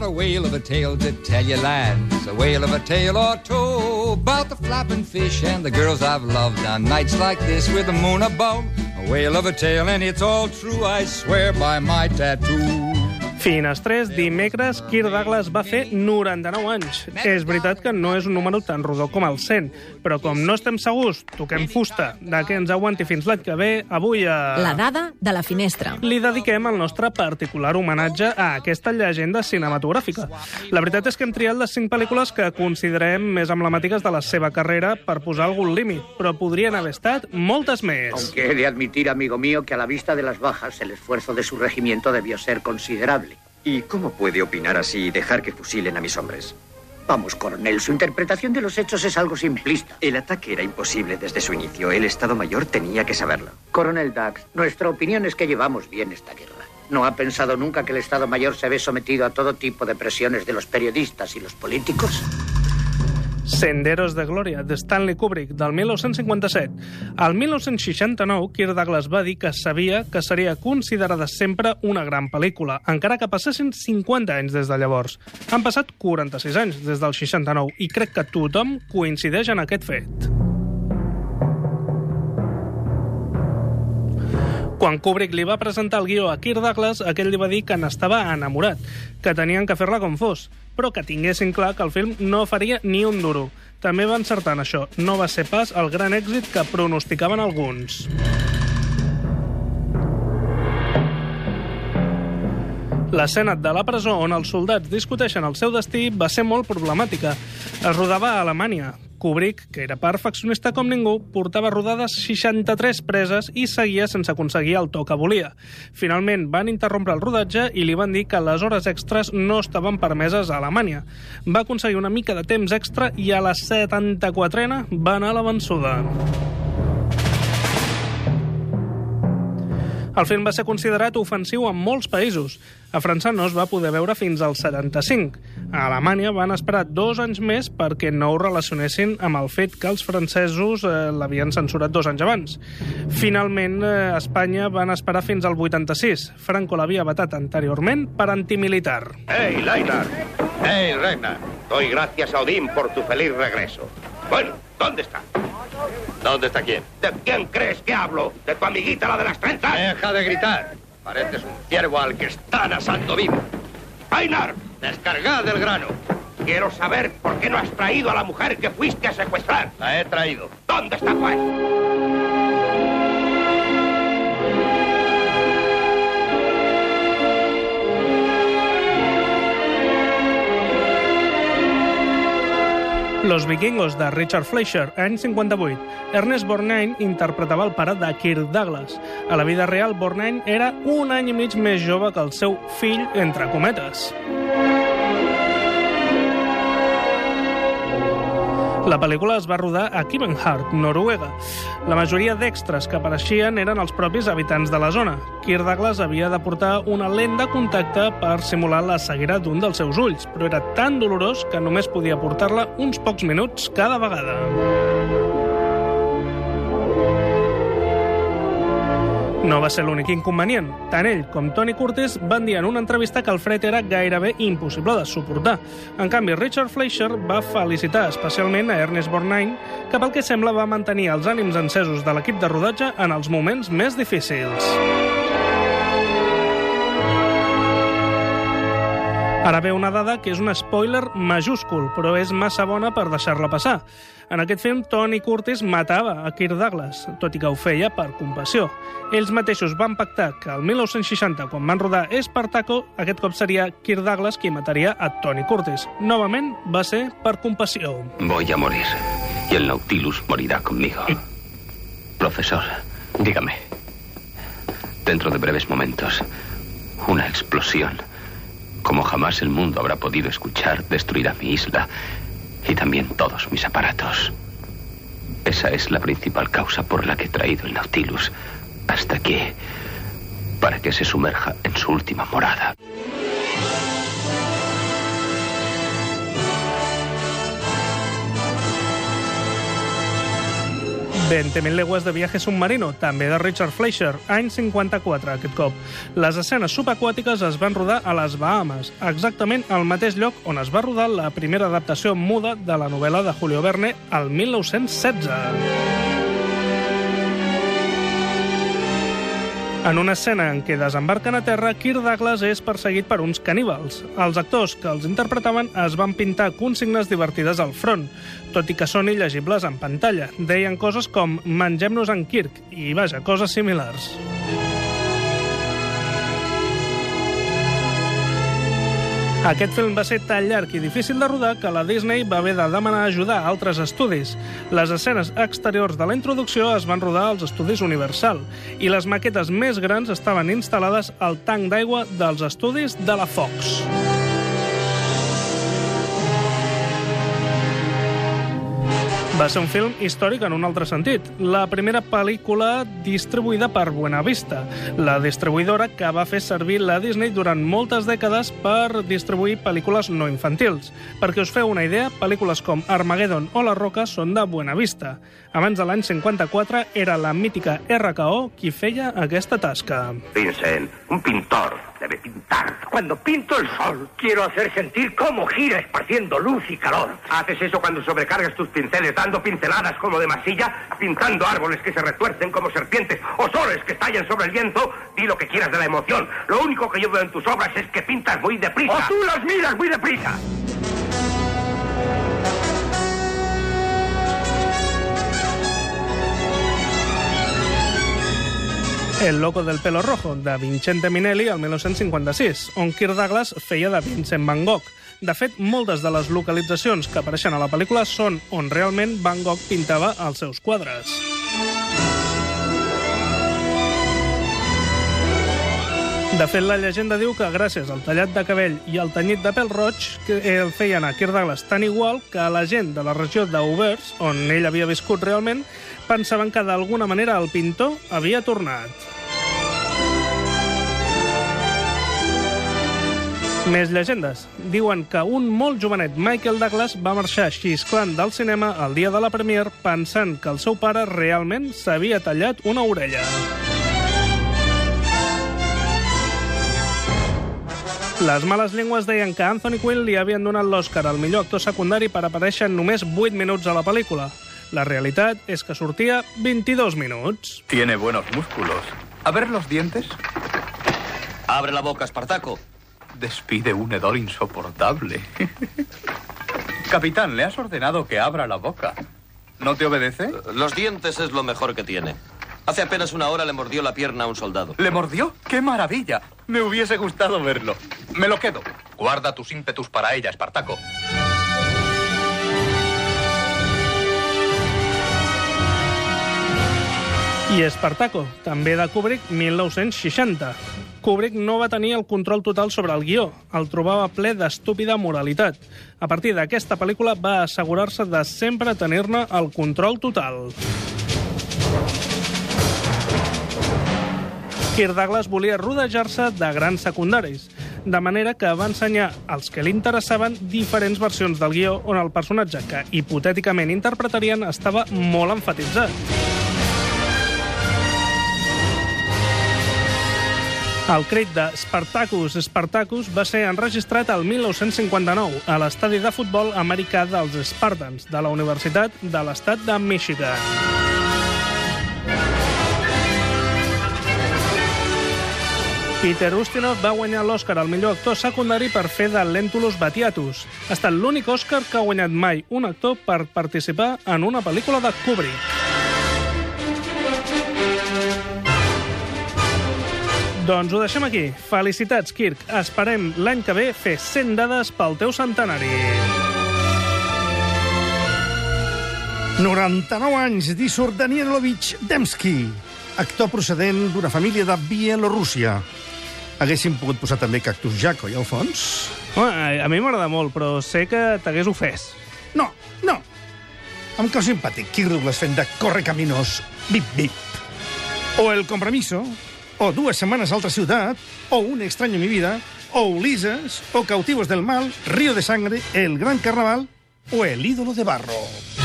got a whale of a tale to tell you, lads. A whale of a tale or two about the flapping fish and the girls I've loved on nights like this with the moon above. A whale of a tale, and it's all true, I swear by my tattoo. Finestrés, dimecres, Kirk Douglas va fer 99 anys. És veritat que no és un número tan rodó com el 100, però com no estem segurs, toquem fusta de que ens aguanti fins l'any que ve, avui a... La dada de la finestra. Li dediquem el nostre particular homenatge a aquesta llegenda cinematogràfica. La veritat és que hem triat les cinc pel·lícules que considerem més emblemàtiques de la seva carrera per posar algun límit, però podrien haver estat moltes més. Aunque he de admitir, amigo mío, que a la vista de las bajas el esfuerzo de su regimiento debió ser considerable. ¿Y cómo puede opinar así y dejar que fusilen a mis hombres? Vamos, coronel, su interpretación de los hechos es algo simplista. El ataque era imposible desde su inicio. El Estado Mayor tenía que saberlo. Coronel Dax, nuestra opinión es que llevamos bien esta guerra. ¿No ha pensado nunca que el Estado Mayor se ve sometido a todo tipo de presiones de los periodistas y los políticos? Senderos de Glòria, de Stanley Kubrick, del 1957. Al 1969, Kirk Douglas va dir que sabia que seria considerada sempre una gran pel·lícula, encara que passessin 50 anys des de llavors. Han passat 46 anys des del 69 i crec que tothom coincideix en aquest fet. Quan Kubrick li va presentar el guió a Kirk Douglas, aquell li va dir que n'estava enamorat, que tenien que fer-la com fos, però que tinguessin clar que el film no faria ni un duro. També va encertar en això. No va ser pas el gran èxit que pronosticaven alguns. L'escena de la presó on els soldats discuteixen el seu destí va ser molt problemàtica. Es rodava a Alemanya. Kubrick, que era perfeccionista com ningú, portava rodades 63 preses i seguia sense aconseguir el to que volia. Finalment van interrompre el rodatge i li van dir que les hores extres no estaven permeses a Alemanya. Va aconseguir una mica de temps extra i a la 74a va anar a la vençuda. El film va ser considerat ofensiu en molts països. A França no es va poder veure fins al 75. A Alemanya van esperar dos anys més perquè no ho relacionessin amb el fet que els francesos eh, l'havien censurat dos anys abans. Finalment, eh, a Espanya van esperar fins al 86. Franco l'havia vetat anteriorment per antimilitar. ¡Hey, Laila! ¡Hey, Reina! Doy gracias a Odín por tu feliz regreso. Bueno, ¿dónde está? ¿Dónde está quién? ¿De quién crees que hablo? ¿De tu amiguita, la de las trenzas? Deja de gritar. Pareces un ciervo al que están asando vivo. ¡Ainar! Descargad el grano. Quiero saber por qué no has traído a la mujer que fuiste a secuestrar. La he traído. ¿Dónde está, pues? Los vikingos de Richard Fleischer, any 58. Ernest Borgnine interpretava el pare de Kirk Douglas. A la vida real, Borgnine era un any i mig més jove que el seu fill, entre cometes. La pel·lícula es va rodar a Kivenhart, Noruega. La majoria d'extras que apareixien eren els propis habitants de la zona. Kirk Douglas havia de portar una lent de contacte per simular la ceguera d'un dels seus ulls, però era tan dolorós que només podia portar-la uns pocs minuts cada vegada. No va ser l'únic inconvenient. Tant ell com Tony Curtis van dir en una entrevista que el fred era gairebé impossible de suportar. En canvi, Richard Fleischer va felicitar especialment a Ernest Borgnine, que pel que sembla va mantenir els ànims encesos de l'equip de rodatge en els moments més difícils. Ara ve una dada que és un spoiler majúscul, però és massa bona per deixar-la passar. En aquest film, Tony Curtis matava a Kirk Douglas, tot i que ho feia per compassió. Ells mateixos van pactar que el 1960, quan van rodar Espartaco, aquest cop seria Kirk Douglas qui mataria a Tony Curtis. Novament va ser per compassió. Voy a morir. Y el Nautilus morirá conmigo. Profesor, dígame. Dentro de breves momentos, una explosión, como jamás el mundo habrá podido escuchar, destruirá mi isla y también todos mis aparatos. Esa es la principal causa por la que he traído el Nautilus hasta aquí, para que se sumerja en su última morada. 20.000 legües de viaje submarino, també de Richard Fleischer, any 54, aquest cop. Les escenes subaquàtiques es van rodar a les Bahamas, exactament al mateix lloc on es va rodar la primera adaptació muda de la novel·la de Julio Verne al 1916. En una escena en què desembarquen a terra, Kirk Douglas és perseguit per uns caníbals. Els actors que els interpretaven es van pintar consignes divertides al front, tot i que són il·legibles en pantalla. Deien coses com «mengem-nos en Kirk» i, vaja, coses similars. Aquest film va ser tan llarg i difícil de rodar que la Disney va haver de demanar ajuda a altres estudis. Les escenes exteriors de la introducció es van rodar als estudis Universal i les maquetes més grans estaven instal·lades al tanc d'aigua dels estudis de la Fox. Va ser un film històric en un altre sentit. La primera pel·lícula distribuïda per Buena Vista, la distribuïdora que va fer servir la Disney durant moltes dècades per distribuir pel·lícules no infantils. Perquè us feu una idea, pel·lícules com Armageddon o La Roca són de Buena Vista. Abans de l'any 54 era la mítica RKO qui feia aquesta tasca. Vincent, un pintor. Cuando pinto el sol, quiero hacer sentir cómo gira esparciendo luz y calor. ¿Haces eso cuando sobrecargas tus pinceles dando pinceladas como de masilla, pintando árboles que se retuercen como serpientes o soles que estallan sobre el viento? Di lo que quieras de la emoción. Lo único que yo veo en tus obras es que pintas muy deprisa. ¡O tú las miras muy deprisa! El loco del pelo rojo, de Vincente Minelli, al 1956, on Kirk Douglas feia de Vincent Van Gogh. De fet, moltes de les localitzacions que apareixen a la pel·lícula són on realment Van Gogh pintava els seus quadres. De fet, la llegenda diu que gràcies al tallat de cabell i al tenyit de pèl roig que el feien a Kirk Douglas tan igual que la gent de la regió d'Auvers, on ell havia viscut realment, pensaven que d'alguna manera el pintor havia tornat. Més llegendes. Diuen que un molt jovenet Michael Douglas va marxar xisclant del cinema el dia de la premier pensant que el seu pare realment s'havia tallat una orella. Les males llengües deien que Anthony Quinn li havien donat l'Oscar al millor actor secundari per aparèixer en només 8 minuts a la pel·lícula. La realitat és que sortia 22 minuts. Tiene buenos músculos. A ver los dientes. Abre la boca, Espartaco. Despide un hedor insoportable. Capitán, le has ordenado que abra la boca. ¿No te obedece? Los dientes es lo mejor que tiene. Hace apenas una hora le mordió la pierna a un soldado. ¿Le mordió? ¡Qué maravilla! Me hubiese gustado verlo. Me lo quedo. Guarda tus ímpetus para ella, Espartaco. I Espartaco, també de Kubrick, 1960. Kubrick no va tenir el control total sobre el guió, el trobava ple d'estúpida moralitat. A partir d'aquesta pel·lícula va assegurar-se de sempre tenir-ne el control total. Kirk Douglas volia rodejar-se de grans secundaris, de manera que va ensenyar als que li interessaven diferents versions del guió on el personatge que hipotèticament interpretarien estava molt enfatitzat. El crit de Spartacus Spartacus va ser enregistrat el 1959 a l'estadi de futbol americà dels Spartans de la Universitat de l'Estat de Michigan. Peter Ustinov va guanyar l'Oscar al millor actor secundari per fer de Lentulus Batiatus. Ha estat l'únic Oscar que ha guanyat mai un actor per participar en una pel·lícula de Kubrick. Doncs ho deixem aquí. Felicitats, Kirk. Esperem l'any que ve fer 100 dades pel teu centenari. 99 anys d'Isur Danielovich Demsky, actor procedent d'una família de Bielorússia. Haguéssim pogut posar també Cactus Jack, oi, al fons? A mi m'agrada molt, però sé que t'hagués ofès. No, no. Em cau simpàtic Kirk Douglas fent de correcaminos, bip, bip. O El Compromiso, o Dues setmanes a altra ciutat, o Un extraño en mi vida, o Ulises, o Cautivos del mal, Río de sangre, El gran carnaval o El ídolo de barro.